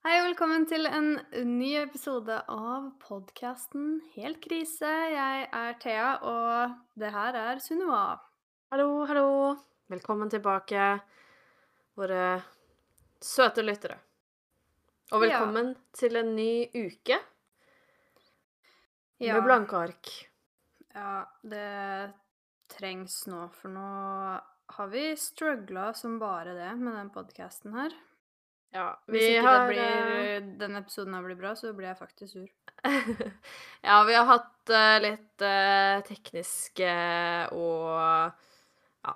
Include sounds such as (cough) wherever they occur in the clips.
Hei og velkommen til en ny episode av podkasten Helt krise. Jeg er Thea, og det her er Sunniva. Hallo, hallo. Velkommen tilbake, våre søte lyttere. Og Ja. velkommen til en ny uke Ja, med blanke ark. ja, det trengs nå, for nå har vi struggla som bare det med den podkasten her. Ja, Hvis ikke har det eh, blir, denne episoden her blir bra, så blir jeg faktisk sur. (laughs) Ja, vi har hatt uh, litt uh, tekniske og ja,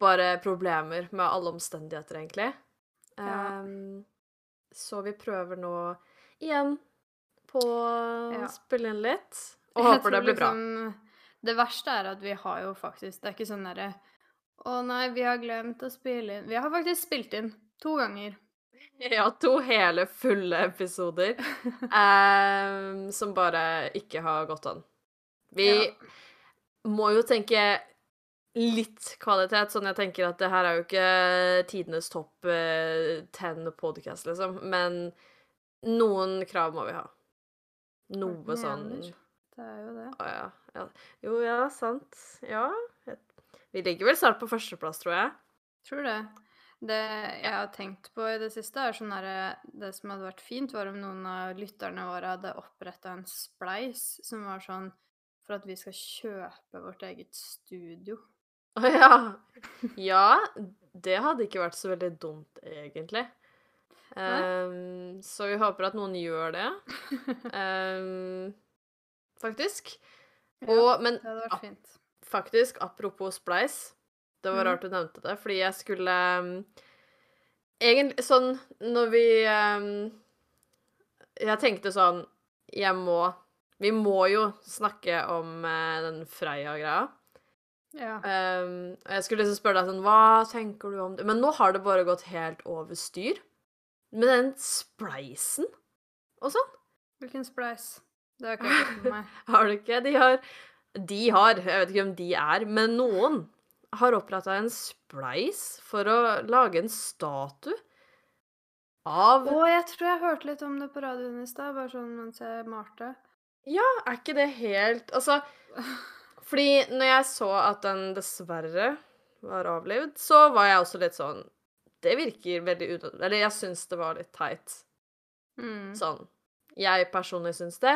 bare problemer med alle omstendigheter, egentlig. Ja. Ehm, så vi prøver nå igjen på å Ja. spille inn litt, og Jeg håper det blir bra. liksom- Det verste er at vi har jo faktisk Det er ikke sånn derre Å nei, vi har glemt å spille inn Vi har faktisk spilt inn to ganger. (laughs) Ja, to hele fulle episoder (laughs) ehm, som bare ikke har gått an. Vi Ja. må jo tenke litt kvalitet, sånn jeg tenker at det her er jo ikke tidenes topp eh, ten podcast, liksom, men noen krav må vi ha. Noe sånn? Det er jo det. Å ja, ja. Jo, ja, sant. Ja. Vi ligger vel snart på førsteplass, tror jeg. Tror det. Det jeg har tenkt på i det siste, er sånn derre Det som hadde vært fint, var om noen av lytterne våre hadde oppretta en spleis som var sånn for at vi skal kjøpe vårt eget studio. Å ja. Ja, det hadde ikke vært så veldig dumt, egentlig. Um, så vi håper at noen gjør det, Um, (laughs) faktisk. Og, men Det hadde vært fint. faktisk, apropos spleis Det var Mhm. rart du nevnte det, fordi jeg skulle um, Egentlig sånn når vi um, Jeg tenkte sånn Jeg må Vi må jo snakke om eh, den Freia-greia. Ja. Um, og jeg skulle liksom spørre deg sånn Hva tenker du om det? Men nå har det bare gått helt over styr. Med den spleisen og sånn. Hvilken spleis? Det har ikke jeg fått med meg. (laughs) Har du ikke? De har De har, jeg vet ikke om de er, men noen har oppretta en spleis for å lage en statue av Å, jeg tror jeg hørte litt om det på radioen i stad, bare sånn mens jeg malte. Ja, er ikke det helt Altså (laughs) Fordi når jeg så at den dessverre var avlevd, så var jeg også litt sånn Det virker veldig unødvendig Eller jeg syns det var litt teit. Mm. Sånn. Jeg personlig syns det.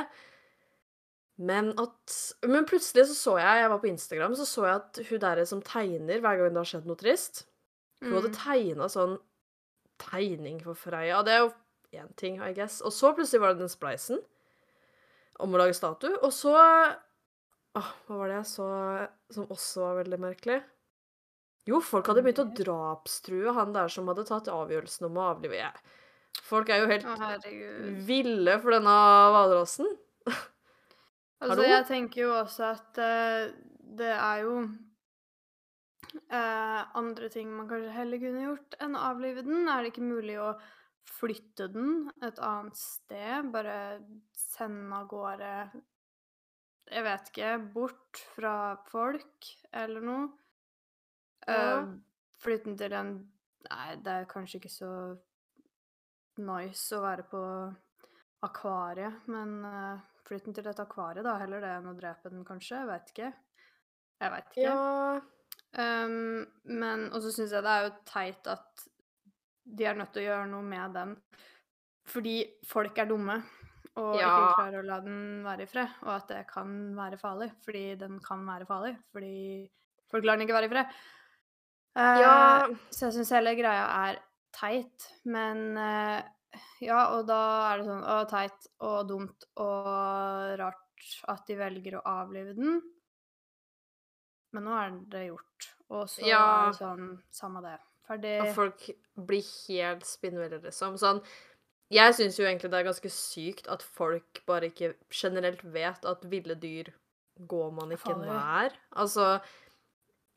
Men at Men plutselig så så jeg Jeg var på Instagram, så så jeg at hun der som tegner hver gang det har skjedd noe trist Hun hadde Mm. tegna sånn tegning for Freya. Og det er jo én ting, I guess. Og så plutselig var det den spleisen om å lage statue. Og så Åh, hva var det jeg så som også var veldig merkelig? Jo, folk hadde begynt å drapstrue han der som hadde tatt avgjørelsen om å avlive. Folk er jo helt Å, ville for denne hvalrossen. (laughs) Altså, jeg tenker jo også at uh, det er jo uh, andre ting man kanskje heller kunne gjort enn å avlive den. Er det ikke mulig å flytte den et annet sted? Bare sende av gårde Jeg vet ikke Bort fra folk eller noe? Ja. Uh, flytte den til en Nei, det er kanskje ikke så nice å være på akvariet, men uh, flytt den til et akvarie, da. Heller det enn å drepe den, kanskje. Jeg vet ikke. Jeg vet ikke. Ja Um, men Og så syns jeg det er jo teit at de er nødt til å gjøre noe med den fordi folk er dumme og Ja. ikke klarer å la den være i fred, og at det kan være farlig, fordi den kan være farlig, fordi folk lar den ikke være i fred. Uh, Ja. Så jeg syns hele greia er teit, men eh, ja, og da er det sånn å, teit og dumt og rart at de velger å avlive den. Men nå er det gjort, og så Ja. er det sånn Samme det. Ferdig. Og folk blir helt spinnville, liksom. Sånn Jeg syns jo egentlig det er ganske sykt at folk bare ikke generelt vet at ville dyr går man ikke Farlig. nær. Altså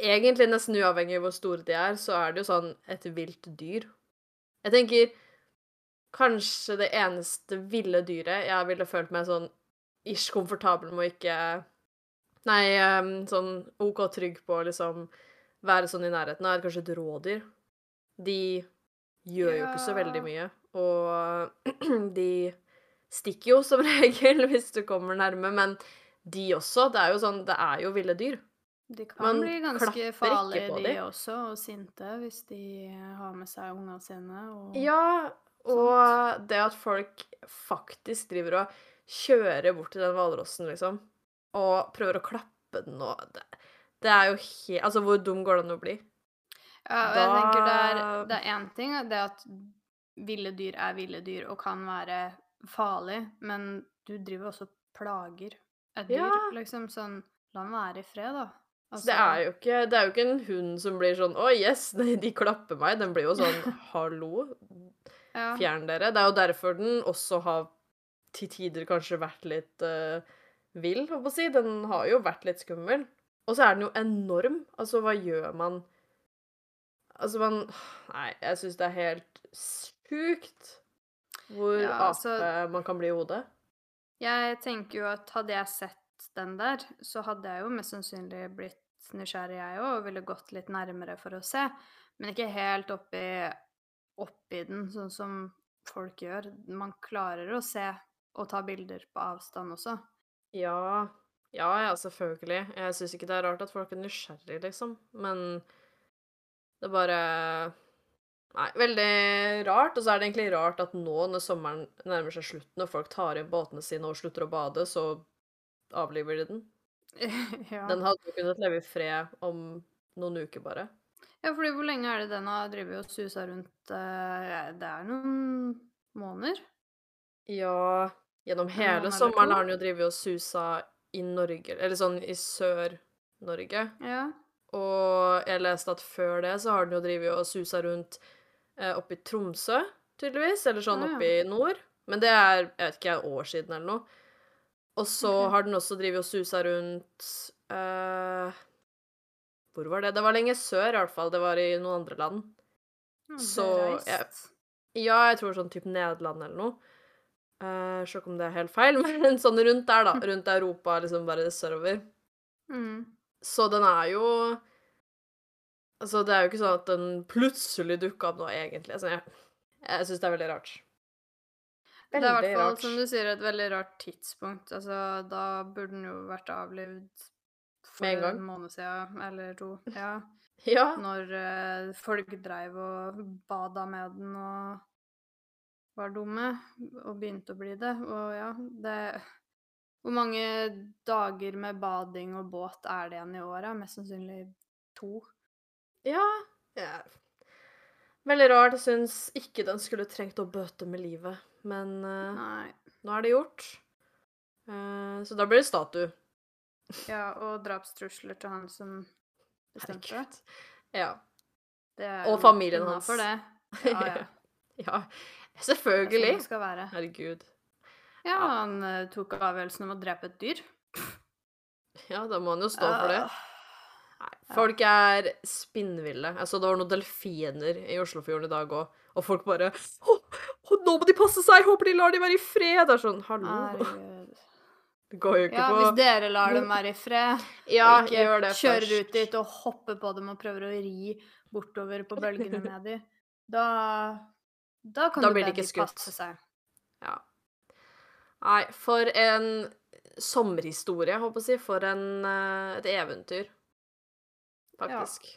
Egentlig nesten uavhengig av hvor store de er, så er det jo sånn et vilt dyr. Jeg tenker kanskje det eneste ville dyret jeg ville følt meg sånn ish komfortabel med å ikke Nei, sånn OK trygg på å liksom være sånn i nærheten av, er kanskje et rådyr. De gjør jo ikke så veldig mye. og (clears throat) de stikker jo som (laughs) regel hvis du kommer nærme, men de også. Det er jo sånn Det er jo ville dyr. De kan Man bli ganske farlige, de. også, og sinte hvis de har med seg ungene sine. Og... Ja, og det at folk faktisk driver og kjører bort til den hvalrossen, liksom, og prøver å klappe den og det, det er jo helt Altså, hvor dum går det an å bli? Ja, og jeg tenker det er, Da- det er én ting, det at ville dyr er ville dyr og kan være farlig, men du driver også og plager et dyr, Ja. liksom. Sånn La den være i fred, da. Altså, det er ikke, det er jo ikke en hund som blir sånn Å, yes, de, (laughs) de klapper meg. Den blir jo sånn Hallo, ja. fjern dere. Det er jo derfor den også har til tider kanskje vært litt uh, vill, holdt på å si. Den har jo vært litt skummel. Og så er den jo enorm. Altså, hva gjør man Altså, man Nei, jeg syns det er helt sjukt hvor Ja, ape altså- man kan bli i hodet. Jeg tenker jo at hadde jeg sett den der, så hadde jeg jo mest sannsynlig blitt nysgjerrig, jeg òg, og ville gått litt nærmere for å se. Men ikke helt oppi, oppi den, sånn som folk gjør. Man klarer å se og ta bilder på avstand også. Ja, ja, ja, selvfølgelig. Jeg syns ikke det er rart at folk er nysgjerrig, liksom. Men det er bare Nei, veldig rart. Og så er det egentlig rart at nå, når sommeren nærmer seg slutten, og folk tar inn båtene sine og slutter å bade, så avliver de den. (laughs) ja. Den hadde jo kunnet leve i fred om noen uker, bare. Ja, fordi hvor lenge er det den har drevet og susa rundt eh, Det er noen måneder? Ja, gjennom hele eller sommeren to. har den jo drevet og susa i Norge, eller sånn i Sør-Norge. Ja. Og jeg leste at før det så har den jo drevet og susa rundt eh, oppe i Tromsø, tydeligvis. Eller sånn Å, ja. oppe i nord. Men det er jeg vet ikke, år siden eller noe. Og så Ok. har den også drevet og susa rundt eh, Hvor var det? Det var lenge sør, i hvert fall. Det var i noen andre land. Så, jeg- Ja, jeg tror sånn type Nederland eller noe. Uh, Sjekk om det er helt feil, (laughs) men sånn rundt der, da. Rundt Europa, liksom bare sørover. Mm. Så den er jo Altså, det er jo ikke sånn at den plutselig dukka opp nå, egentlig. Altså, jeg jeg syns det er veldig rart. Det er i hvert fall, som du sier, et veldig rart tidspunkt. Altså, da burde den jo vært avlivd for en måned siden, eller to. (laughs) Ja. Ja. Når uh, folk dreiv og bada med den og var dumme, og begynte å bli det. Og ja, det Hvor mange dager med bading og båt er det igjen i året? Mest sannsynlig to. Ja. ja. Veldig rart. Jeg syns ikke den skulle trengt å bøte med livet, men uh, nå er det gjort. Uh, så da blir det statue. Ja, og drapstrusler til han som bestemte. Herregud. Ja. Det Og familien hans. for det. (laughs) Ja, ja. ja. Selvfølgelig. sånn det skal være. Herregud. Ja, han eh, tok avgjørelsen om å drepe et dyr. Ja, da må han jo stå for det. Ah, Nei, folk er spinnville. Jeg så det var noen delfiner i Oslofjorden i dag òg, og folk bare å, å, 'Nå må de passe seg! Håper de lar de være i fred!' Det er sånn Hallo. Herregud. Det går jo ikke Ja, på hvis dere lar dem være i fred, Ja, og ikke det kjører først. ut dit og hopper på dem og prøver å ri bortover på bølgene (laughs) med dem, da Da kan Da du blir de passe seg. Ja. Nei, for en sommerhistorie, på å si. For en, eh, et eventyr, faktisk.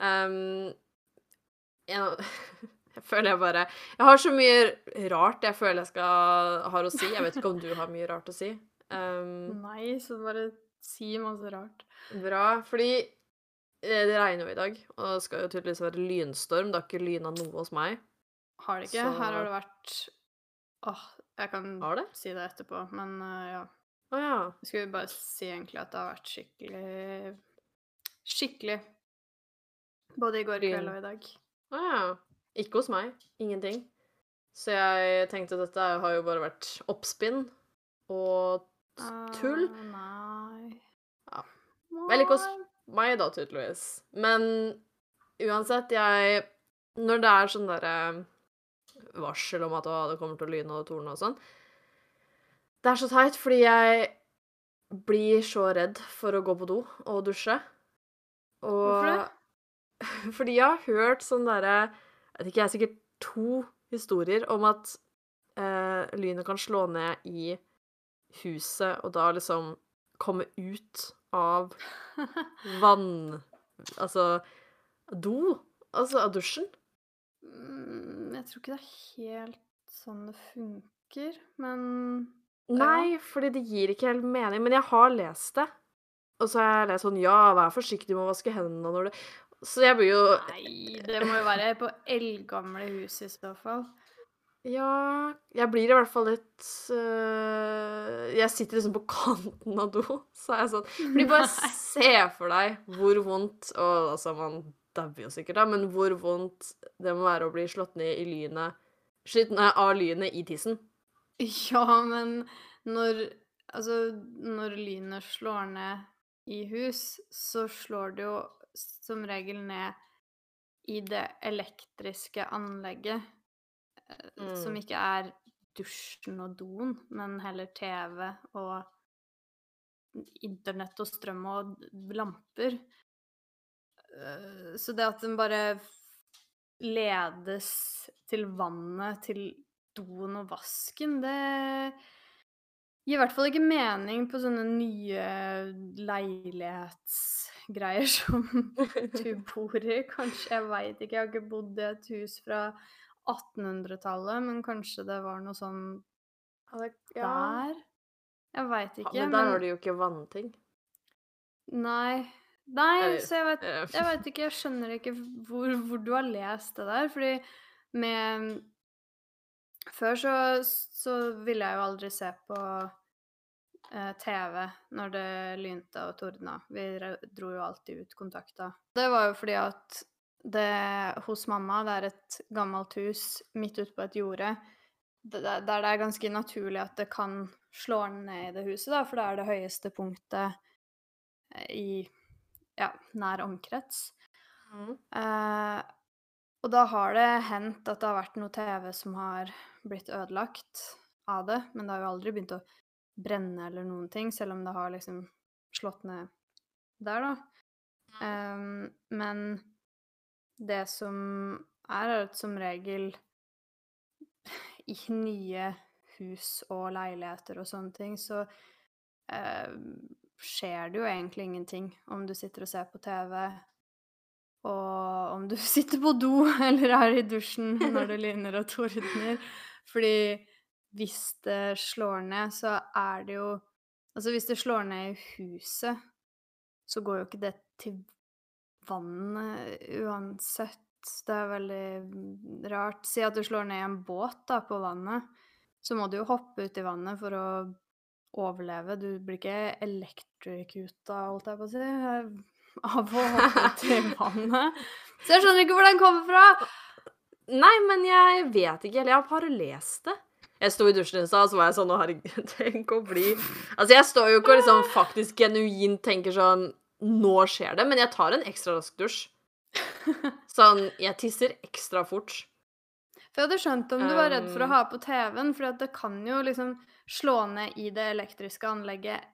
Ehm, jeg, (laughs) jeg føler jeg bare Jeg har så mye rart jeg føler jeg skal har å si. Jeg vet ikke om du har mye rart å si. Um, Nei, så bare si masse rart. bra. Fordi eh, det regner jo i dag, og det skal jo tydeligvis være lynstorm. Det har ikke lyna noe hos meg. Har det ikke? Så- Her har det vært Åh, jeg kan det? si det etterpå, men uh, ja. Å ja. Jeg skulle bare si egentlig at det har vært skikkelig Skikkelig. Både i går kveld og i dag. Å ja. Ikke hos meg. Ingenting. Så jeg tenkte at dette har jo bare vært oppspinn og tull. Uh, nei. Ja. Vel, ikke hos meg, da, tydeligvis. Men uansett, jeg Når det er sånn derre varsel om at å, det kommer til å lyne og torne og sånn Det er så teit, fordi jeg blir så redd for å gå på do og dusje. Og Hvorfor det? (laughs) Fordi jeg har hørt sånn derre Jeg vet ikke, jeg er sikkert to historier om at eh, lynet kan slå ned i huset, og da liksom komme ut av (laughs) vann... Altså do. Altså av dusjen. Mm, jeg tror ikke det er helt sånn det funker, men Nei, fordi det gir ikke helt mening. Men jeg har lest det. Og så har jeg lest sånn Ja, vær forsiktig med å vaske hendene når du Så jeg blir jo Nei, det må jo være på eldgamle hus i så fall. Ja Jeg blir i hvert fall litt øh, Jeg sitter liksom på kanten av do, (laughs) så er jeg sånn Fordi bare Nei. se for deg hvor vondt Og altså, man dauer jo sikkert, da, men hvor vondt det må være å bli slått ned i lynet Slitt ned av lynet i tissen. Ja, men når Altså, når lynet slår ned i hus, så slår det jo som regel ned i det elektriske anlegget, mm. som ikke er dusjen og doen, men heller TV og internett og strøm og lamper. Eh, Så det at den bare ledes til vannet, til doen og vasken, det gir i hvert fall ikke mening på sånne nye leilighetsgreier (laughs) som (laughs) du bor i, kanskje. Jeg veit ikke, jeg har ikke bodd i et hus fra 1800-tallet, men kanskje det var noe sånn der? Jeg veit Ja, ikke. men der har du jo ikke vannting. Nei. Nei, så jeg vet, eh, ikke, jeg skjønner ikke hvor, hvor du har lest det der, fordi med Før så, så ville jeg jo aldri se på TV når det lynte og tordna. Vi dro jo alltid ut kontakta. Det var jo fordi at det hos mamma, det er et gammelt hus midt ute på et jorde, der der det er ganske naturlig at det kan slå ned i det huset, da, for det er det høyeste punktet eh, i ja, nær omkrets. Mm. Eh, og da har det hendt at det har vært noe TV som har blitt ødelagt av det, men det har jo aldri begynt å brenne eller noen ting, selv om det har liksom slått ned der, da. Um, men det som er, er at som regel i nye hus og leiligheter og sånne ting, så uh, skjer det jo egentlig ingenting om du sitter og ser på TV, og om du (laughs) sitter på do eller er i dusjen når det (laughs) lyner og tordner. Fordi hvis det slår ned, så er det jo Altså hvis det slår ned i huset, så går jo ikke det til vannet uansett. Det er veldig rart. Si at du slår ned i en båt da, på vannet, så må du jo hoppe ut i vannet for å overleve. Du blir ikke electricuta, holdt jeg på å si, av å hoppe ut i (laughs) vannet. Så jeg skjønner ikke hvor den kommer fra! Nei, men jeg vet ikke. Eller jeg har bare lest det. Jeg sto i dusjen i stad, så var jeg sånn Å, herregud, (laughs) tenk å bli Altså, jeg står jo ikke og liksom faktisk genuint tenker sånn Nå skjer det. Men jeg tar en ekstra rask dusj. (laughs) Sånn Jeg tisser ekstra fort. For jeg hadde skjønt om du var redd for å Um. ha på TV-en, for det kan jo liksom slå ned i det elektriske anlegget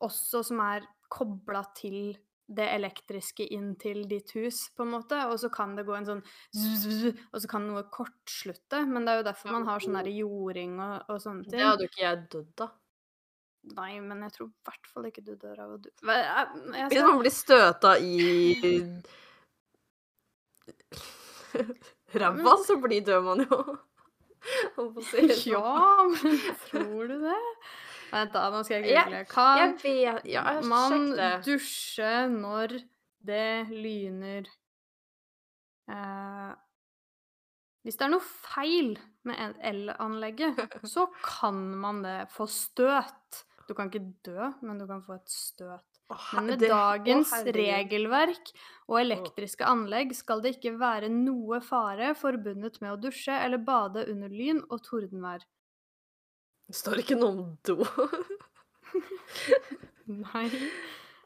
også som er kobla til det elektriske inn til ditt hus, på en måte, og så kan det gå en sånn Og så kan noe kortslutte, men det er jo derfor man har sånn jording og, og sånne Det hadde jo ikke jeg dødd av. Nei, men jeg tror i hvert fall ikke du dør av å Jeg, jeg Hvis man blir støta i (laughs) ræva, så blir dør man jo. (laughs) Si sånn. Ja, men tror du det? Vent da, nå skal jeg google. Kan Jeg vet Ja, man dusje når det lyner eh, Hvis det er noe feil med el- elanlegget, (laughs) så kan man det få støt. Du kan ikke dø, men du kan få et støt. Men med dagens regelverk og elektriske anlegg skal det ikke være noe fare forbundet med å dusje eller bade under lyn og tordenvær. Det står ikke noe om do. (laughs) Nei.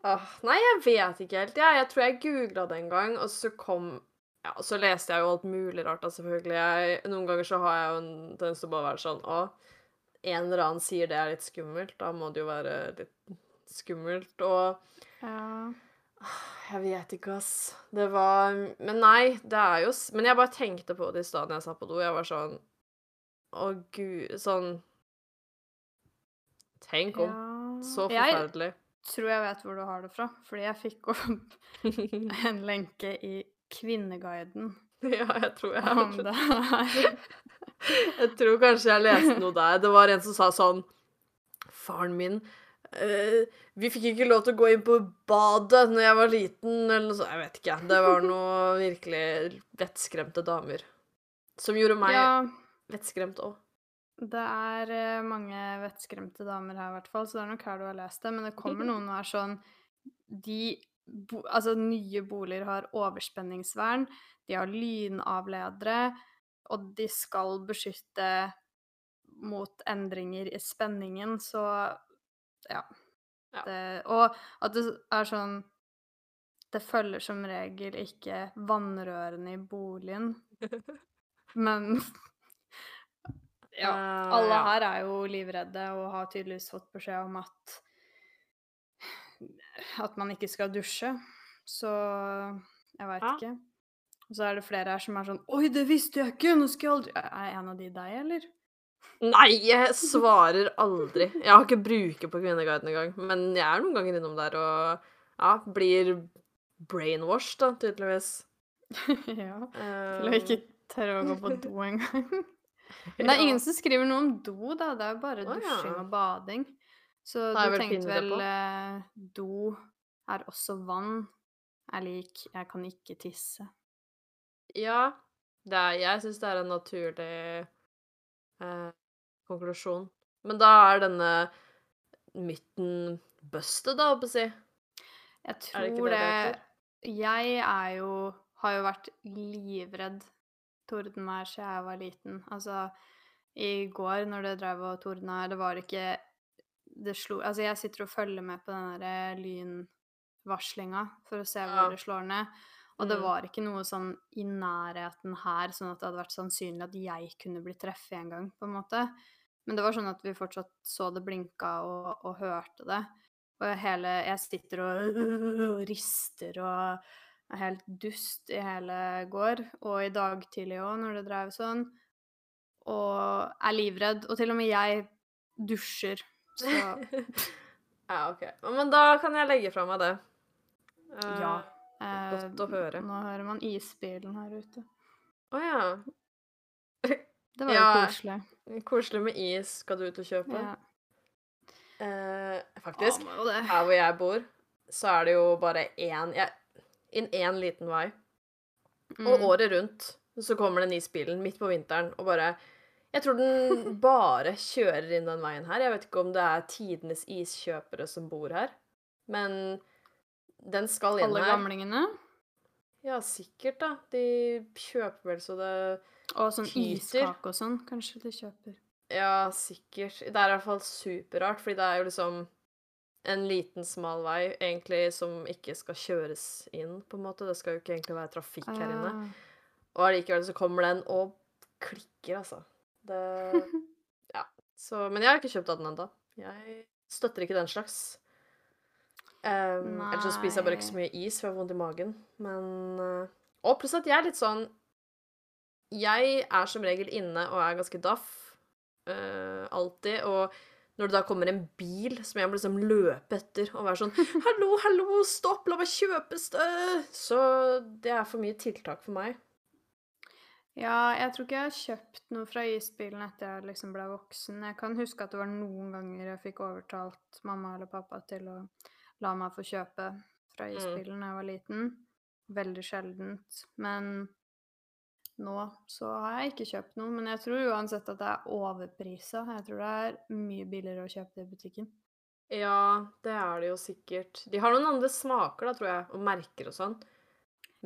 Ah, nei, jeg vet ikke helt. Jeg, jeg tror jeg googla det en gang, og så kom Ja, så leste jeg jo alt mulig rart, da, selvfølgelig. Jeg, noen ganger så har jeg jo en tendens til å bare være sånn Å, en eller annen sier det er litt skummelt. Da må det jo være litt skummelt. Og Ja. Jeg vet ikke, ass. Det var Men nei, det er jo Men jeg bare tenkte på det i stad når jeg satt på do. Jeg var sånn Å, gud Sånn Tenk om. Så Jeg tror jeg vet hvor du har det fra, fordi jeg fikk opp (laughs) en lenke i Kvinneguiden (laughs) Ja, jeg tror jeg har det. (laughs) Jeg tror kanskje jeg leste noe der. Det var en som sa sånn Faren min eh, Vi fikk ikke lov til å gå inn på badet når jeg var liten, eller noe sånt. Jeg vet ikke. Det var noe virkelig vettskremte damer. Som gjorde meg Ja, vettskremt òg. Det er eh, mange vettskremte damer her, i hvert fall, så det er nok her du har lest det. Men det kommer noen og er sånn De bo, Altså, nye boliger har overspenningsvern, de har lynavledere, og de skal beskytte mot endringer i spenningen, så ja. Ja. Det, og at det er sånn Det følger som regel ikke vannrørene i boligen, (laughs) men Ja. Eh, Alle ja. her er jo livredde og har tydeligvis fått beskjed om at at man ikke skal dusje. Så jeg veit Ja. ikke. Og så er det flere her som er sånn Oi, det visste jeg ikke! Nå skal jeg aldri Er en av de deg, eller? Nei, jeg svarer aldri. Jeg har ikke bruker på Kvinneguiden engang, men jeg er noen ganger innom der og ja, blir brainwashed, da, tydeligvis. (laughs) ja. Eh, Til å ikke tørre å gå på do engang. Men det er ingen som skriver noe om do, da. Det er jo bare dusjing og bading. Så er du tenkte vel eh, do er også vann er lik 'jeg kan ikke tisse'. Ja, det er, jeg syns det er en naturlig eh, konklusjon. Men da er denne myten busted, da, holdt på å si. Jeg Er tror det det, det? Jeg er jo har jo vært livredd tordenvær siden jeg var liten. Altså, i går når det drev og tordna, det var ikke Det slo Altså, jeg sitter og følger med på den derre lynvarslinga for å se Ja. hvor det slår ned. Og det Mm. var ikke noe sånn i nærheten her, sånn at det hadde vært sannsynlig at jeg kunne bli treffet en gang, på en måte. Men det var sånn at vi fortsatt så det blinka og, og hørte det. Og hele Jeg sitter og, og (laughs) rister og er helt dust i hele går, og i dag tidlig òg, når det drev sånn. Og er livredd. Og til og med jeg dusjer. Så (laughs) ja, OK. Men da kan jeg legge fra meg det. Uh, ja. Eh, godt å høre. Nå hører man isbilen her ute. Å ja. (laughs) Det var Ja. jo koselig. Koselig med is. Skal du ut og kjøpe? Ja. Uh, faktisk. Ja. Her hvor jeg bor, så er det jo bare én jeg- Inn én liten vei. Og Mm. året rundt så kommer den isbilen midt på vinteren og bare Jeg tror den (laughs) bare kjører inn den veien her. Jeg vet ikke om det er tidenes iskjøpere som bor her, men den skal inn Alle her. gamlingene. Ja, sikkert, da. De kjøper vel så det Og sånn iskake og sånn, kanskje de kjøper. Ja, sikkert. Det er i hvert fall superrart, fordi det er jo liksom en liten, smal vei egentlig som ikke skal kjøres inn, på en måte. Det skal jo ikke egentlig være trafikk her inne. Ah. Og allikevel så kommer den og klikker, altså. Det (laughs) Ja. Så Men jeg har ikke kjøpt den ennå. Jeg støtter ikke den slags. Um, ellers så spiser jeg bare ikke så mye is, for jeg har vondt i magen. Men uh, Og pluss at jeg er litt sånn Jeg er som regel inne og er ganske daff. uh, alltid. Og når det da kommer en bil som jeg må liksom løpe etter og være sånn 'Hallo, hallo, stopp, la meg kjøpe stø!' Så det er for mye tiltak for meg. Ja, jeg tror ikke jeg har kjøpt noe fra isbilen etter jeg liksom ble voksen. Jeg kan huske at det var noen ganger jeg fikk overtalt mamma eller pappa til å la meg få kjøpe fra Mm. isbilen da jeg var liten. Veldig sjeldent. Men nå så har jeg ikke kjøpt noe. Men jeg tror uansett at det er overprisa. Jeg tror det er mye billigere å kjøpe det i butikken. Ja, det er det jo sikkert. De har noen andre smaker, da, tror jeg, og merker og sånn.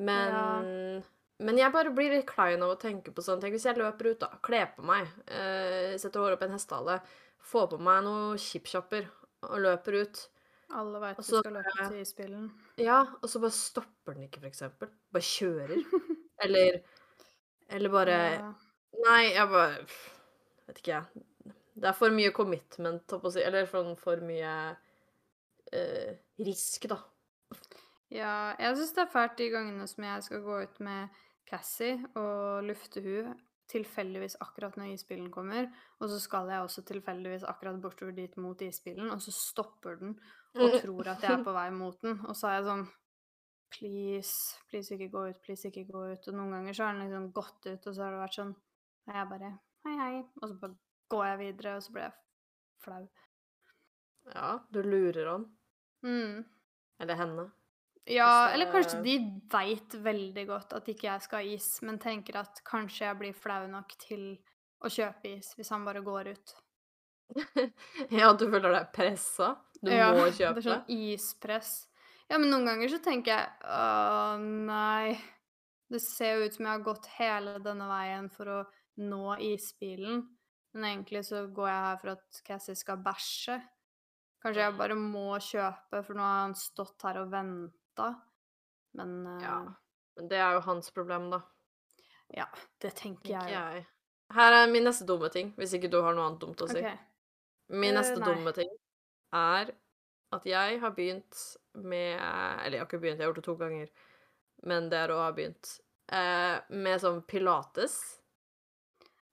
Men Men jeg bare blir litt klein av å tenke på sånn. Tenk hvis jeg løper ut, da. Kler på meg. Eh, setter håret opp en hestehale. Får på meg noen chipshopper og løper ut. Alle veit du skal løpe til isbilen. Ja, og så bare stopper den ikke, for eksempel. Bare kjører. (laughs) Eller Eller bare Ja. Nei, jeg bare Vet ikke, jeg. Det er for mye commitment, holdt si. Eller for, for mye eh, risk, da. Ja, jeg syns det er fælt de gangene som jeg skal gå ut med Cassie og lufte hun tilfeldigvis akkurat når isbilen kommer, og så skal jeg også tilfeldigvis akkurat bortover dit mot isbilen, og så stopper den og tror at jeg er på vei mot den, og så er jeg sånn Please, please ikke gå ut, please ikke gå ut. Og noen ganger så har han liksom gått ut, og så har det vært sånn Og jeg bare Hei, hei. Og så bare går jeg videre, og så blir jeg flau. Ja, du lurer han. Mm. Eller henne. Ja, eller kanskje de veit veldig godt at ikke jeg skal ha is, men tenker at kanskje jeg blir flau nok til å kjøpe is hvis han bare går ut. (laughs) ja, du føler deg pressa? Du Ja, må (laughs) Det kjøpe? er sånn ispress. Ja, men noen ganger så tenker jeg Å, nei. Det ser jo ut som jeg har gått hele denne veien for å nå isbilen, men egentlig så går jeg her for at Cassie skal bæsje. Kanskje jeg bare må kjøpe, for nå har han stått her og venta. Men uh... Ja. Men det er jo hans problem, da. ja, det tenker jeg jeg. Her er min neste dumme ting, hvis ikke du har noe annet dumt å si. Okay. Min Eh, neste uh, dumme ting er at jeg har begynt med Eller jeg har ikke begynt, jeg har gjort det to ganger, men det er å ha begynt eh, med sånn pilates.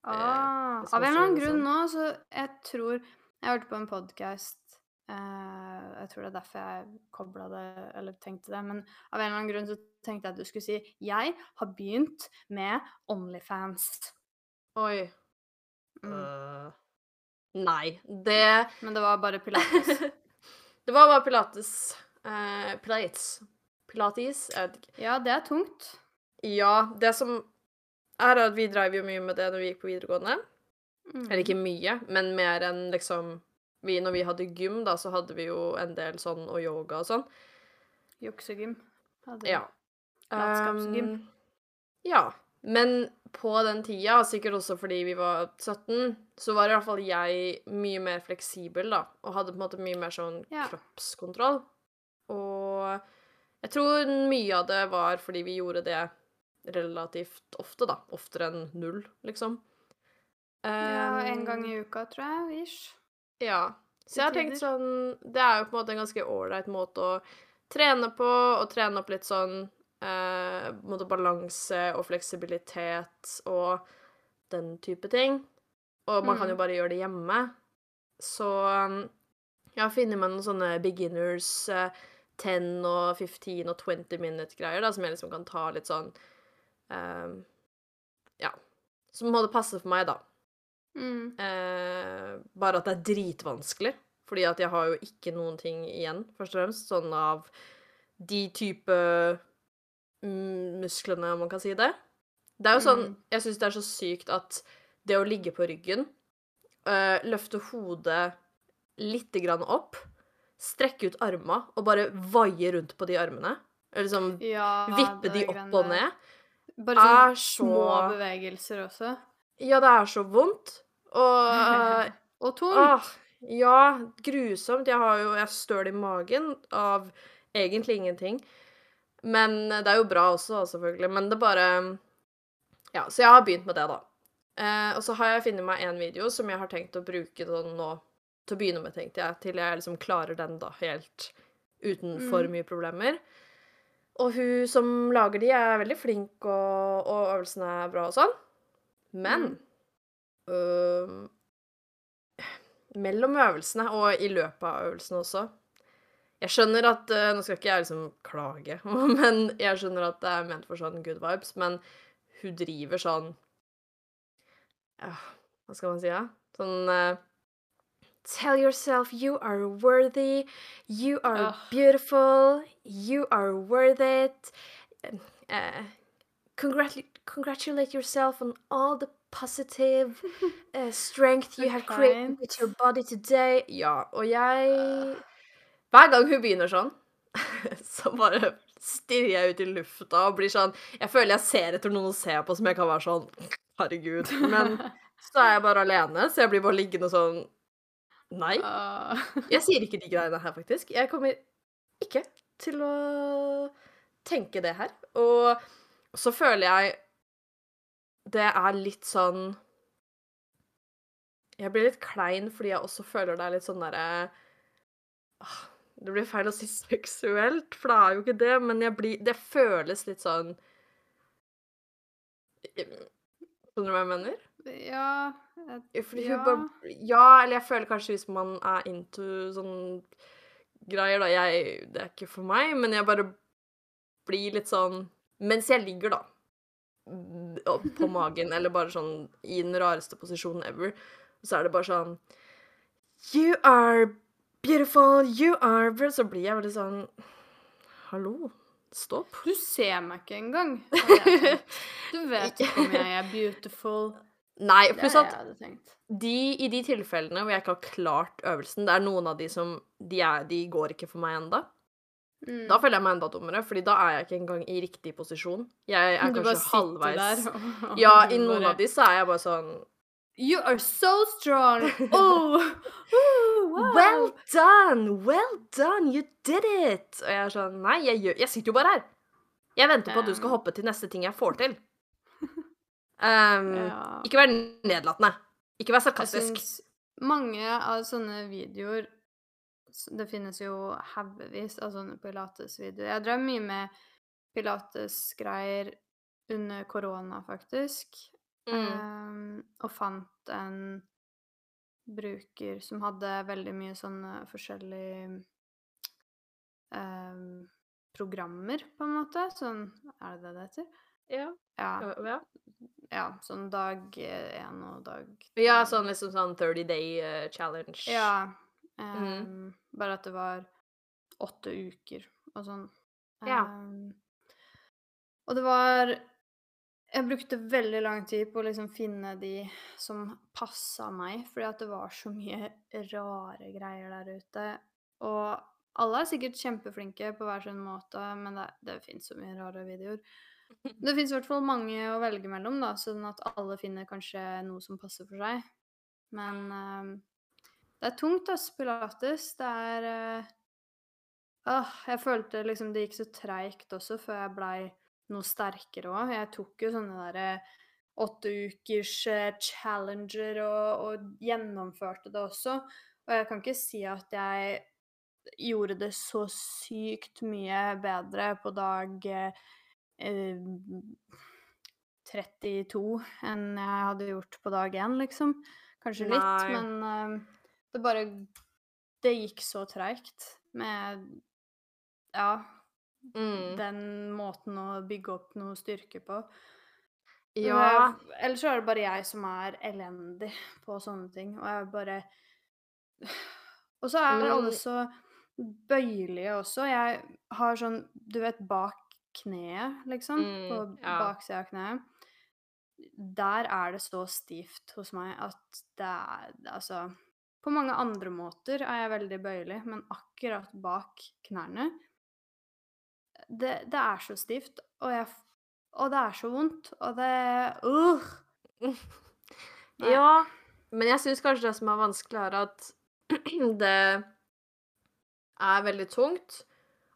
Ah, eh, av en eller annen grunn sånn. nå, så jeg tror Jeg hørte på en podkast Jeg tror det er derfor jeg kobla det, eller tenkte det, men av en eller annen grunn så tenkte jeg at du skulle si 'Jeg har begynt med Onlyfans'. Oi. Mm. Uh, nei. Det Men det var bare pilates. (laughs) Det var bare pilates. Eh, pilates. Pilates? Ja, det er tungt. Ja, det som er at vi drev jo mye med det når vi gikk på videregående. Mm. Eller ikke mye, men mer enn liksom vi, Når vi hadde gym, da, så hadde vi jo en del sånn og yoga og sånn. Juksegym. hadde vi. Ja. Latskapsgym. Um, ja. Men på den tida, sikkert også fordi vi var 17, så var i hvert fall jeg mye mer fleksibel, da. Og hadde på en måte mye mer sånn Ja. kroppskontroll. Og jeg tror mye av det var fordi vi gjorde det relativt ofte, da. Oftere enn null, liksom. ja, en Um, gang i uka, tror jeg. Ish. ja. Så jeg har tenkt sånn Det er jo på en måte en ganske ålreit måte å trene på, og trene opp litt sånn eh, balanse og fleksibilitet og den type ting. Og man kan jo Mm. bare gjøre det hjemme. Så um, jeg har funnet meg noen sånne beginners eh, 10 og 15 og 20 minute-greier, da, som jeg liksom kan ta litt sånn eh, Ja. Som måtte passe for meg, da. Mm. Eh, bare at det er dritvanskelig. Fordi at jeg har jo ikke noen ting igjen, først og fremst. Sånn av de type mm, musklene, om man kan si det. Det er jo sånn Mm. Jeg syns det er så sykt at det å ligge på ryggen, øh, løfte hodet lite grann opp, strekke ut arma og bare vaie rundt på de armene, eller liksom Ja, vippe de greiene opp og ned, Bare sånn er så små bevegelser også. Ja, det er så vondt. Og (laughs) Og tungt. Ah, ja, grusomt. Jeg har jo Jeg støl i magen av egentlig ingenting. Men det er jo bra også, selvfølgelig. Men det bare Ja, så jeg har begynt med det, da. Eh, og så har jeg funnet meg en video som jeg har tenkt å bruke sånn nå til å begynne med, tenkte jeg. Til jeg liksom klarer den, da, helt uten for Mm. mye problemer. Og hun som lager de, er veldig flink, og, og øvelsene er bra og sånn. Men øh, mellom øvelsene og i løpet av øvelsene også Jeg skjønner at øh, Nå skal ikke jeg liksom klage, (laughs) men jeg skjønner at det er ment for sånn good vibes, men hun driver sånn ja, Hva skal man si, da? Sånn øh, Tell yourself you are worthy. You are Åh. beautiful. You are worth it. Uh, congratu congratulate yourself on all the positive uh, (laughs) strength you have created with your body today. Ja, og jeg Hver gang hun begynner sånn, (laughs) så bare stirrer jeg ut i lufta og blir sånn Jeg føler jeg ser etter noen å se på som jeg kan være sånn Herregud. Men (laughs) så er jeg bare alene, så jeg blir bare liggende sånn Nei. Ah. Jeg sier ikke de greiene her, faktisk. Jeg kommer ikke til å tenke det her. Og så føler jeg det er litt sånn Jeg blir litt klein fordi jeg også føler det er litt sånn derre ah, Det blir feil å si (laughs) seksuelt, for det er jo ikke det, men blir Det føles litt sånn Skjønner du hva jeg mener? Ja jeg, Fordi Ja. hun bare Ja, eller jeg føler kanskje hvis man er into sånn greier, da Jeg Det er ikke for meg, men jeg bare blir litt sånn Mens jeg ligger, da, på (laughs) magen, eller bare sånn i den rareste posisjonen ever, så er det bare sånn You are beautiful, you are Så blir jeg veldig sånn Hallo, stopp. Du ser meg ikke engang. (laughs) Du vet ikke om jeg er beautiful. Nei, pluss at de, i de tilfellene hvor jeg ikke har klart øvelsen, det er noen av de som De, er, de går ikke for meg enda. Mm. Da føler jeg meg enda dummere, fordi da er jeg ikke engang i riktig posisjon. Jeg er du kanskje halvveis der. og- og Ja, (laughs) i noen bare, av de så er jeg bare sånn You are so strong! (laughs) Oh, oh, wow. Well done! Well done! You did it! Og jeg er sånn Nei, jeg, gjør, jeg sitter jo bare her. Jeg venter på at du skal Um. hoppe til neste ting jeg får til. (laughs) Um, Ja. Ikke vær nedlatende. Ikke vær Jeg sarkastisk. syns mange av sånne videoer Det finnes jo haugevis av sånne pilates-videoer. Jeg drev mye med pilates-greier under korona, faktisk. Mm. Ehm, og fant en bruker som hadde veldig mye sånne forskjellige ehm, programmer, på en måte. Sånn Er det det det heter? Ja. Ja. ja. sånn dag én og dag Ja, sånn liksom sånn 30 day uh, challenge. Ja. Mhm. mm. Bare at det var åtte uker og sånn. Ja. Um, og det var Jeg brukte veldig lang tid på å liksom finne de som passa meg, fordi at det var så mye rare greier der ute. Og alle er sikkert kjempeflinke på hver sin måte, men det, det fins så mye rare videoer. (laughs) Det fins i hvert fall mange å velge mellom, da, sånn at alle finner kanskje noe som passer for seg. Men uh, det er tungt, ass, pilates. Det er uh, jeg følte liksom det gikk så treigt også før jeg blei noe sterkere òg. Jeg tok jo sånne derre åtte ukers eh, challenger og, og gjennomførte det også. Og jeg kan ikke si at jeg gjorde det så sykt mye bedre på dag eh, eh, 32 enn jeg hadde gjort på dag én, liksom. Kanskje litt, Nei. men eh, det bare Det gikk så treigt med Ja, Mm. den måten å bygge opp noe styrke på. Ja. Eller så er det bare jeg som er elendig på sånne ting, og jeg bare (sighs) Og så er Men- alle så bøyelige også. Jeg har sånn, du vet, bak kneet, liksom, Mm, på ja. baksida av kneet. Der er det så stivt hos meg at det er Altså På mange andre måter er jeg veldig bøyelig, men akkurat bak knærne det, det er så stivt, og, jeg, og det er så vondt, og det uh, (laughs) Ja, men jeg syns kanskje det som er vanskelig, er at (clears throat) det er veldig tungt.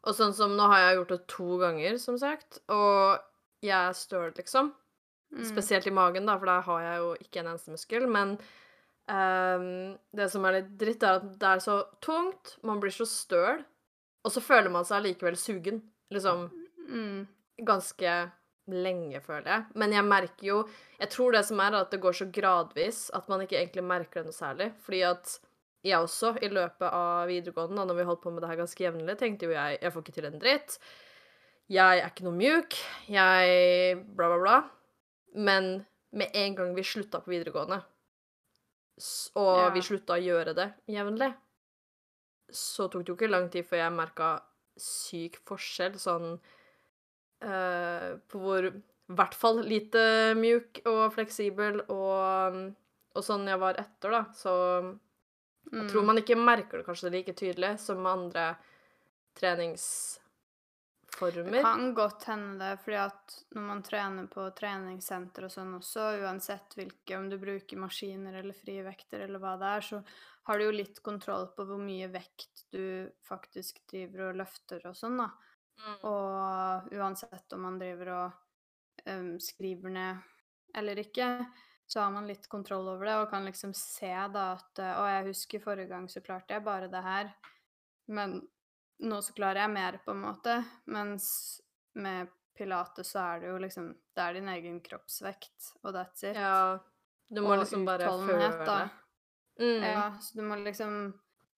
Og sånn som nå har jeg gjort det to ganger, som sagt, og jeg er støl, liksom. mm, Spesielt i magen, da, for der har jeg jo ikke en eneste muskel. Men um, det som er litt dritt, er at det er så tungt, man blir så støl, og så føler man seg allikevel sugen. Liksom mm, ganske lenge, føler jeg. Men jeg merker jo Jeg tror det som er, at det går så gradvis at man ikke egentlig merker det noe særlig. Fordi at jeg også, i løpet av videregående, da når vi holdt på med det her ganske jevnlig, tenkte jo jeg jeg får ikke til en dritt. Jeg er ikke noe mjuk. Jeg bla, bla, bla. Men med en gang vi slutta på videregående, og Ja. vi slutta å gjøre det jevnlig, så tok det jo ikke lang tid før jeg merka syk forskjell sånn uh, På hvor i hvert fall lite mjuk og fleksibel og, og sånn jeg var etter, da. Så jeg mm. tror man ikke merker det kanskje like tydelig som med andre Det treningsformer. kan godt hende det, fordi at når man trener på treningssenter og sånn også, uansett hvilke, om du bruker maskiner eller frivekter eller hva det er, så har du jo litt kontroll på hvor mye vekt du faktisk driver og løfter og sånn, da. Mm. Og uansett om man driver og um, skriver ned eller ikke, så har man litt kontroll over det og kan liksom se da at Å, jeg husker forrige gang så klarte jeg bare det her, men nå så klarer jeg mer, på en måte. Mens med pilates så er det jo liksom Det er din egen kroppsvekt, og that's it. Ja. Du må Og liksom bare føle. da. Mm. Ja, så du må liksom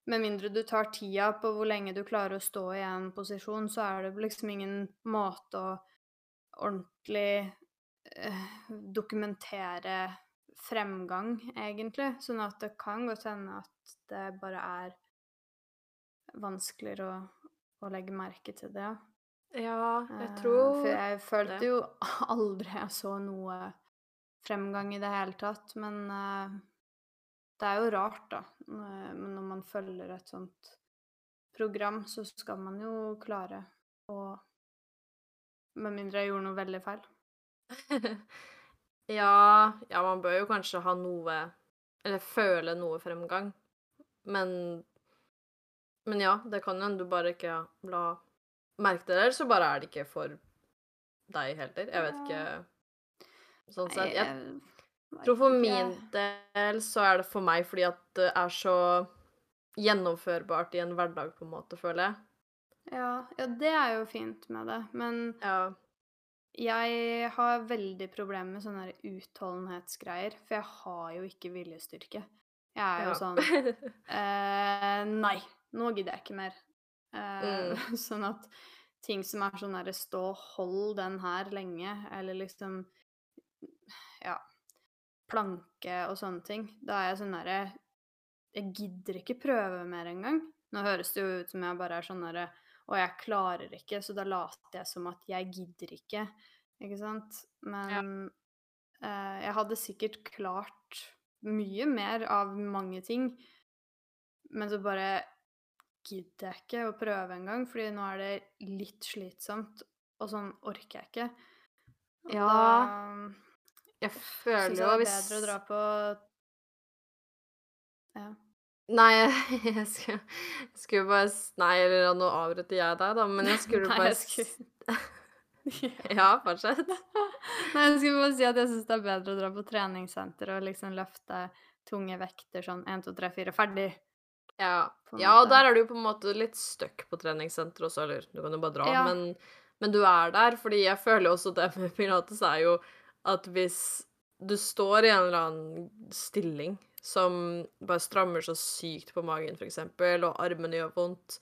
Med mindre du tar tida på hvor lenge du klarer å stå i en posisjon, så er det liksom ingen måte å ordentlig eh, dokumentere fremgang, egentlig. Sånn at det kan godt hende at det bare er vanskeligere å, å legge merke til det. Ja, jeg Eh, tror For jeg følte det. jo (laughs) aldri jeg så noe fremgang i det hele tatt. Men eh, det er jo rart, da. Men når man følger et sånt program, så skal man jo klare å Med mindre jeg gjorde noe veldig feil. (laughs) Ja, ja, man bør jo kanskje ha noe Eller føle noe fremgang. Men Men ja, det kan hende du bare ikke la merke til det, eller så bare er det ikke for deg heller. Jeg vet ikke. Sånn sett. Jeg tror for min del så er det for meg fordi at det er så gjennomførbart i en hverdag, på en måte, føler jeg. ja, ja, det er jo fint med det. Men Ja. jeg har veldig problemer med sånne utholdenhetsgreier. For jeg har jo ikke viljestyrke. Jeg er jo ja. sånn (laughs) Eh, nei, nå gidder jeg ikke mer. Eh, (laughs) sånn at ting som er sånn derre stå hold den her lenge, eller liksom ja, planke og sånne ting, da er jeg sånn derre Jeg gidder ikke prøve mer engang. Nå høres det jo ut som jeg bare er sånn derre Og jeg klarer ikke, så da later jeg som at jeg gidder ikke. Ikke sant? Men eh, jeg hadde sikkert klart mye mer av mange ting, men så bare gidder jeg ikke å prøve engang, fordi nå er det litt slitsomt, og sånn orker jeg ikke. Og Ja, da Jeg syns hvis... jeg Syns det er bedre å dra på Ja. Nei, (laughs) jeg skulle, jeg skulle bare Nei, eller nå avbryter jeg deg, da, men jeg skulle (laughs) Nei, bare jeg skulle (laughs) Ja, fortsett. Nei, jeg skulle bare si at jeg syns det er bedre å dra på treningssenter og liksom løfte tunge vekter sånn 1, 2, 3, 4, ferdig. Ja. ja, og der er du på en måte litt stuck på treningssenter også, eller du kan jo bare dra, Ja. men, men du er der, fordi jeg føler også det (laughs) med pilates er jo at hvis du står i en eller annen stilling som bare strammer så sykt på magen, for eksempel, og armene gjør vondt,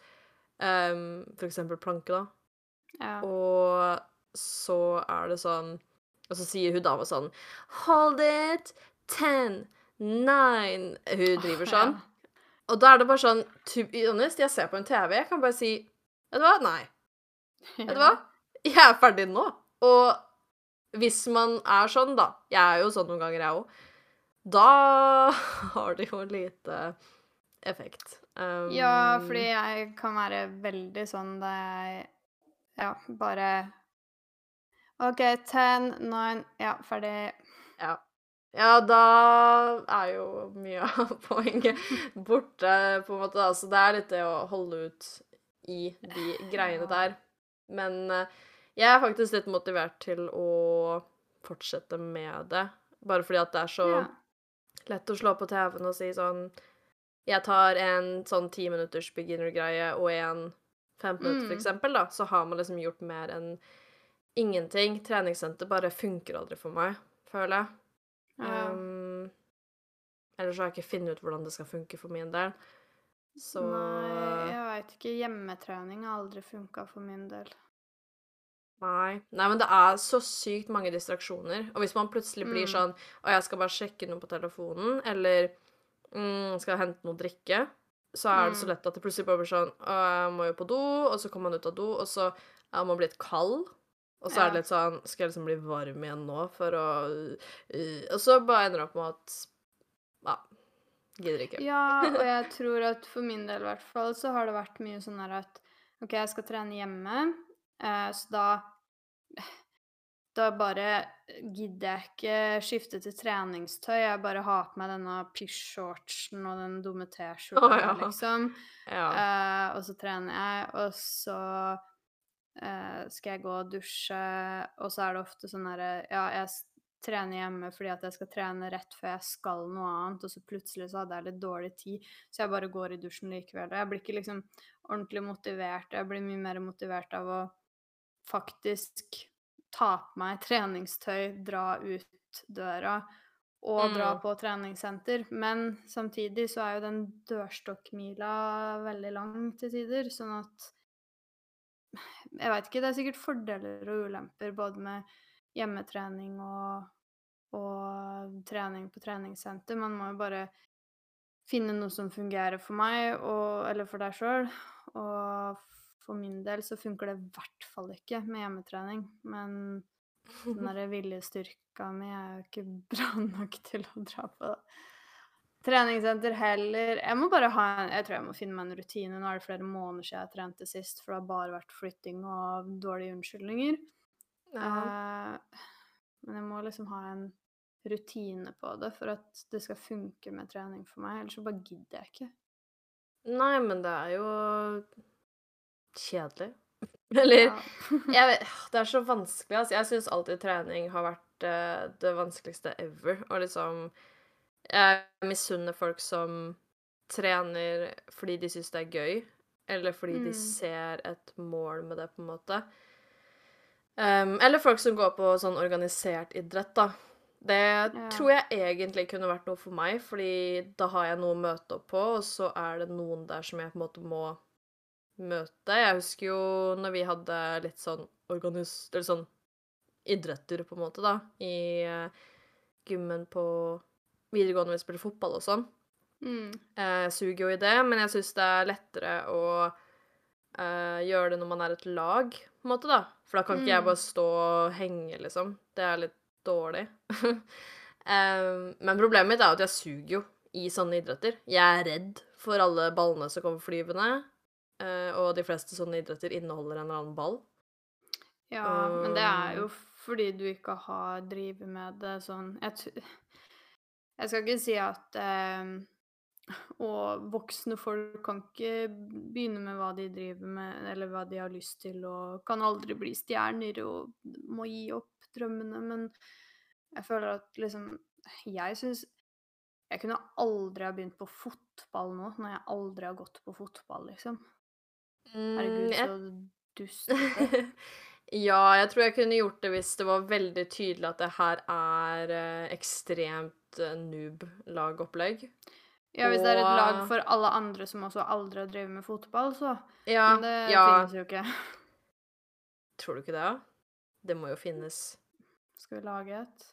um, for eksempel planke, da, Ja. og så er det sånn Og så sier hun dama sånn Hold it! Ten! Nine! Hun driver sånn. Og da er det bare sånn To be honest, jeg ser på en TV, jeg kan bare si Vet du hva? Nei. (laughs) Vet du hva? Jeg er ferdig nå. Og hvis man er sånn, da Jeg er jo sånn noen ganger, jeg òg. Da (laughs) har det jo lite effekt. Um, Ja, fordi jeg kan være veldig sånn da jeg Ja, bare OK, ten, nine, ja, ferdig. Ja. Da er jo mye (laughs) av poenget borte, på en måte. Da. Så det er litt det å holde ut i de greiene der. Men eh, jeg er faktisk litt motivert til å fortsette med det. Bare fordi at det er så Ja. lett å slå på TV-en og si sånn Jeg tar en sånn ti minutters beginner-greie og en fem minutter, for Mm. eksempel, da. Så har man liksom gjort mer enn ingenting. Treningssenter bare funker aldri for meg, føler jeg. Ja. Um, Ellers har jeg ikke funnet ut hvordan det skal funke for min del. Så Nei, jeg veit ikke. Hjemmetrening har aldri funka for min del. Nei. Nei, men det er så sykt mange distraksjoner. Og hvis man plutselig blir Mm. sånn Og jeg skal bare sjekke noe på telefonen, eller mm, skal hente noe drikke, så er det så Mm. lett at det plutselig bare blir sånn Å, jeg må jo på do, og så kommer man ut av do, og så er man blitt kald. Og så er det litt sånn Skal jeg liksom bli varm igjen nå for å uh, Og så bare ender det opp med at Ja, gidder ikke. Ja, og jeg tror at for min del i hvert fall så har det vært mye sånn her at OK, jeg skal trene hjemme, eh, så da Da bare gidder jeg ikke skifte til treningstøy. Jeg bare har på meg denne pysj-shortsen og den dumme T-skjorta, oh, ja. liksom. Ja. Eh, og så trener jeg, og så eh, skal jeg gå og dusje, og så er det ofte sånn herre Ja, jeg trener hjemme fordi at jeg skal trene rett før jeg skal noe annet, og så plutselig så hadde jeg litt dårlig tid, så jeg bare går i dusjen likevel. Og jeg blir ikke liksom ordentlig motivert. Jeg blir mye mer motivert av å faktisk ta på meg treningstøy, dra ut døra og dra Mm. på treningssenter. Men samtidig så er jo den dørstokkmila veldig lang til tider, sånn at Jeg veit ikke, det er sikkert fordeler og ulemper både med hjemmetrening og, og trening på treningssenter. Man må jo bare finne noe som fungerer for meg, og, eller for deg sjøl. Og for min del så funker det i hvert fall ikke med hjemmetrening. Men den (laughs) derre viljestyrka mi er jo ikke bra nok til å dra på treningssenter heller. Jeg må bare ha en, jeg tror jeg må finne meg en rutine. Nå er det flere måneder siden jeg trente sist, for det har bare vært flytting og dårlige unnskyldninger. Ja. Eh, men jeg må liksom ha en rutine på det for at det skal funke med trening for meg. Ellers så bare gidder jeg ikke. Nei, men det er jo kjedelig. (laughs) Eller Ja. (laughs) jeg vet, Det er så vanskelig. Altså. Jeg syns alltid trening har vært uh, det vanskeligste ever. Og liksom Jeg misunner folk som trener fordi de syns det er gøy, eller fordi de Mm. ser et mål med det, på en måte. Um, eller folk som går på sånn organisert idrett, da. Det Ja. tror jeg egentlig kunne vært noe for meg, fordi da har jeg noe å møte opp på, og så er det noen der som jeg på en måte må møte. Jeg husker jo når vi hadde litt sånn organis... Eller sånn idretter, på en måte, da, i eh, gymmen på videregående når vi spiller fotball og sånn. Mm. Jeg suger jo i det, men jeg syns det er lettere å eh, gjøre det når man er et lag, på en måte, da. For da kan ikke jeg Mm. bare stå og henge, liksom. Det er litt dårlig. (laughs) Em, men problemet mitt er at jeg suger jo i sånne idretter. Jeg er redd for alle ballene som kommer flyvende, eh, og de fleste sånne idretter inneholder en eller annen ball. Ja, men det er Um. jo fordi du ikke har drevet med det sånn Jeg, jeg skal ikke si at eh, Og voksne folk kan ikke begynne med hva de driver med, eller hva de har lyst til, og kan aldri bli stjerner og må gi opp drømmene, men jeg føler at liksom Jeg syns Jeg kunne aldri ha begynt på fotball nå, når jeg aldri har gått på fotball, liksom. Herregud, Mm, så dust. (laughs) Ja, jeg tror jeg kunne gjort det hvis det var veldig tydelig at det her er eh, ekstremt eh, noob-lagopplegg. Ja, hvis det er et lag for alle andre som også aldri har drevet med fotball, så Ja, Men det ja. finnes jo ikke. (laughs) Tror du ikke det? Det må jo finnes. Skal vi lage et?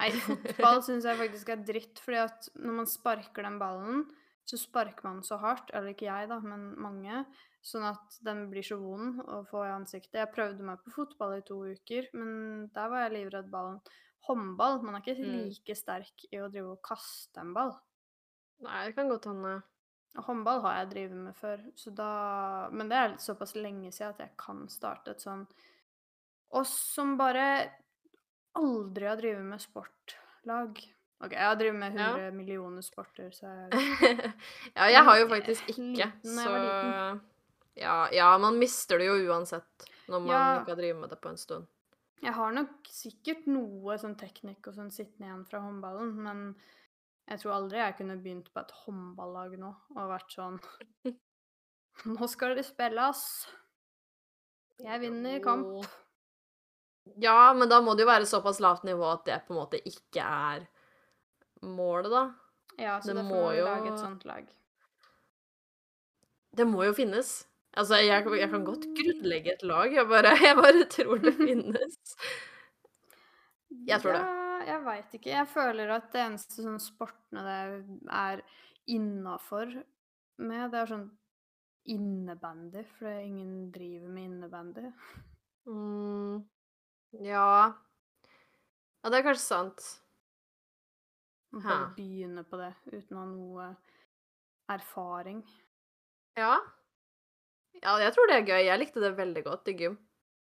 Nei, fotball (laughs) syns jeg faktisk er dritt, fordi at når man sparker den ballen, så sparker man så hardt, eller ikke jeg, da, men mange, sånn at den blir så vond å få i ansiktet. Jeg prøvde meg på fotball i to uker, men der var jeg livredd ballen. Håndball, man er ikke Mm. like sterk i å drive og kaste en ball. Nei, det kan godt hende. Håndball har jeg drevet med før, så da Men det er såpass lenge siden at jeg kan starte et sånn Og som bare aldri har drevet med sportlag. OK, jeg har drevet med Ja. 100 millioner sporter, så jeg (laughs) ja, jeg har jo faktisk ikke, så ja, ja, man mister det jo uansett når man Ja. ikke har drevet med det på en stund. Jeg har nok sikkert noe sånn teknikk og sånn sittende igjen fra håndballen, men jeg tror aldri jeg kunne begynt på et håndballag nå og vært sånn (laughs) Nå skal det spilles. Jeg vinner kamp. Ja, men da må det jo være såpass lavt nivå at det på en måte ikke er målet, da. Ja, så Det må må vi jo- lage et sånt lag. Det må jo finnes. Altså, jeg, jeg kan godt grunnlegge et lag, jeg bare, (laughs) jeg bare tror det (laughs) finnes. Jeg tror det. Ja, jeg veit ikke. Jeg føler at det eneste sånn sportene det er innafor med, det er sånn innebandy, for ingen driver med innebandy. Mm, ja Ja, det er kanskje sant. Man kan begynne på det uten å ha noe erfaring. Ja. Ja, jeg tror det er gøy. Jeg likte det veldig godt i gym.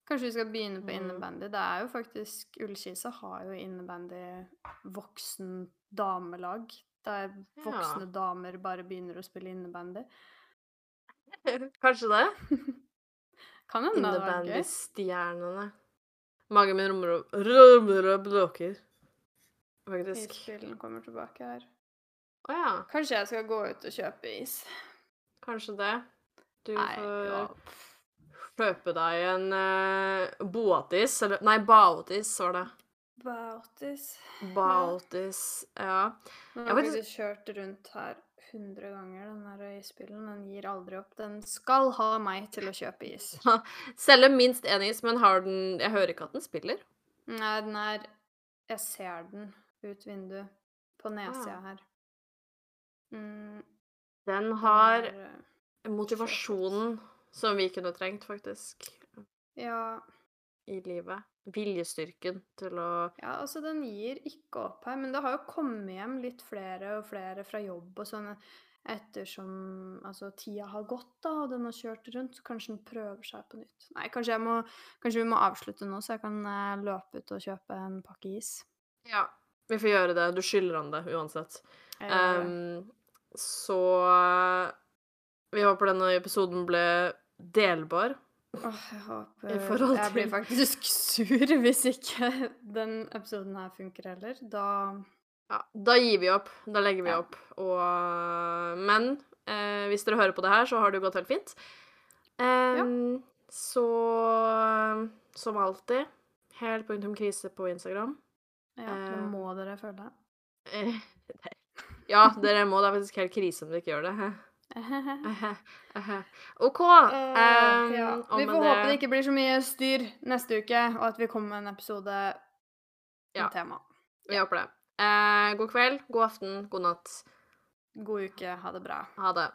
Kanskje vi skal begynne på Mm. innebandy. Det er jo faktisk Ullkisa har jo innebandy voksen damelag. Der voksne damer bare begynner å spille innebandy. (laughs) Kanskje det? (laughs) Kan hende det hadde vært gøy. Innebandy-stjernene. Magen min rumler rumler og blåker. Faktisk. Isbilen kommer tilbake her. Å ja. Kanskje jeg skal gå ut og kjøpe is. Kanskje det. Du Nei, får ja. kjøpe deg en uh, boatis, eller Nei, baotis var det. Bautis. Baotis, ja. Den Jeg har vi faktisk kjørt rundt her 100 ganger, den der isbilen. Den gir aldri opp. Den skal ha meg til å kjøpe is. (laughs) Selger minst én is, men har den Jeg hører ikke at den spiller. Nei, den er Jeg ser den ut vinduet. På nedsida Ah. her. Mm, Den den har er, eh, motivasjonen som vi kunne trengt, faktisk, Ja, i livet. Viljestyrken til å ja, altså den gir ikke opp her. Men det har jo kommet hjem litt flere og flere fra jobb og sånn ettersom altså, tida har gått, da, og den har kjørt rundt. Så kanskje den prøver seg på nytt. Nei, kanskje, jeg må, kanskje vi må avslutte nå, så jeg kan eh, løpe ut og kjøpe en pakke is. Ja, vi får gjøre det. Du skylder han det uansett. Ehm, så Vi håper denne episoden ble delbar. Åh, jeg håper til... Jeg blir faktisk sur (laughs) hvis ikke den episoden her funker heller. Da Ja, da gir vi opp. Da legger vi Ja. opp. Og, men eh, hvis dere hører på det her, så har det jo gått helt fint. Em, Så som alltid Helt punktum krise på Instagram. Ja, det Eh. må dere følge det. (laughs) Ja, dere må. Det er faktisk helt krise om dere ikke gjør det. OK. Um, ja. Vi får får håpe det ikke blir så mye styr neste uke, og at vi kommer med en episode Ja. temaet. tema. Vi håper det. Uh, god kveld, god aften, god natt. God uke. Ha det bra. Ha det.